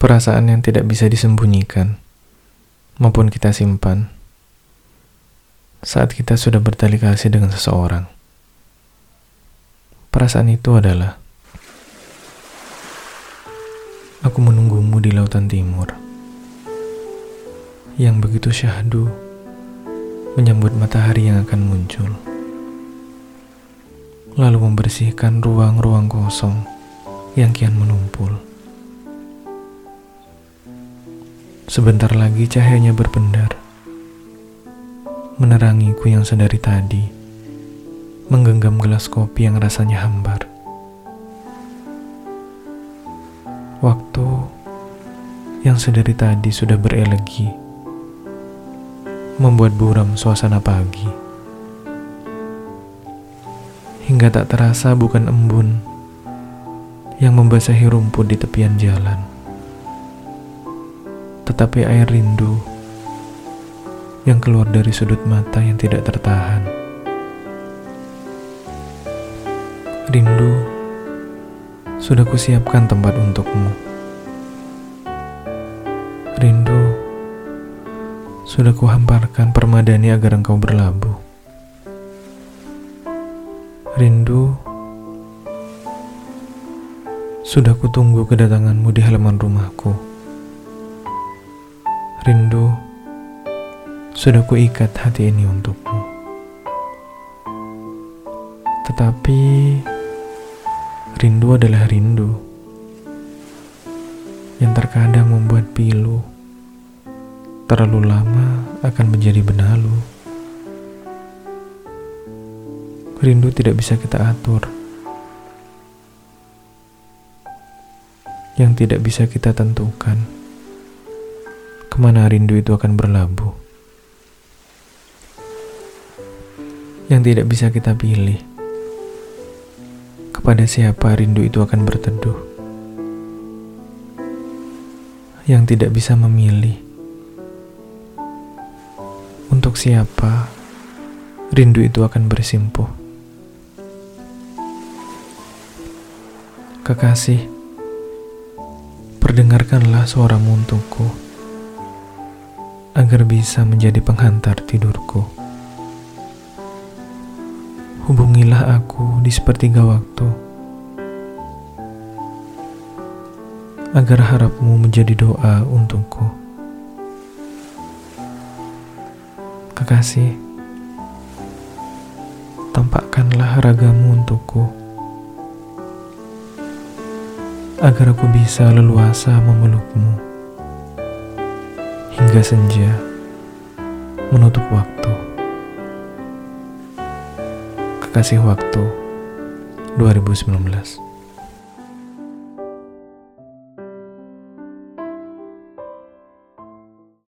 perasaan yang tidak bisa disembunyikan maupun kita simpan saat kita sudah bertali kasih dengan seseorang. Perasaan itu adalah aku menunggumu di lautan timur yang begitu syahdu menyambut matahari yang akan muncul lalu membersihkan ruang-ruang kosong yang kian menumpul. Sebentar lagi cahayanya berpendar, menerangiku yang sedari tadi, menggenggam gelas kopi yang rasanya hambar. Waktu yang sedari tadi sudah berelegi, membuat buram suasana pagi. Hingga tak terasa bukan embun yang membasahi rumput di tepian jalan tetapi air rindu yang keluar dari sudut mata yang tidak tertahan. Rindu, sudah kusiapkan tempat untukmu. Rindu, sudah kuhamparkan permadani agar engkau berlabuh. Rindu, sudah kutunggu kedatanganmu di halaman rumahku. Rindu, sudah kuikat hati ini untukmu. Tetapi, rindu adalah rindu yang terkadang membuat pilu. Terlalu lama akan menjadi benalu. Rindu tidak bisa kita atur. Yang tidak bisa kita tentukan ke mana rindu itu akan berlabuh. Yang tidak bisa kita pilih, kepada siapa rindu itu akan berteduh. Yang tidak bisa memilih, untuk siapa rindu itu akan bersimpuh. Kekasih, perdengarkanlah suaramu untukku agar bisa menjadi penghantar tidurku. Hubungilah aku di sepertiga waktu, agar harapmu menjadi doa untukku. Kekasih, tampakkanlah ragamu untukku, agar aku bisa leluasa memelukmu hingga senja menutup waktu. Kekasih waktu 2019